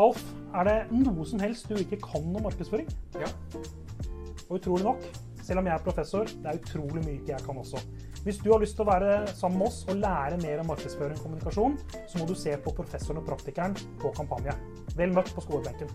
Alf, er det noe som helst du ikke kan om markedsføring? Ja. Og utrolig nok, selv om jeg er professor, det er utrolig mye ikke jeg kan også. Hvis du har lyst til å være sammen med oss og lære mer om markedsføring og kommunikasjon, så må du se på Professoren og praktikeren på Kampanje. Vel møtt på skolebenken.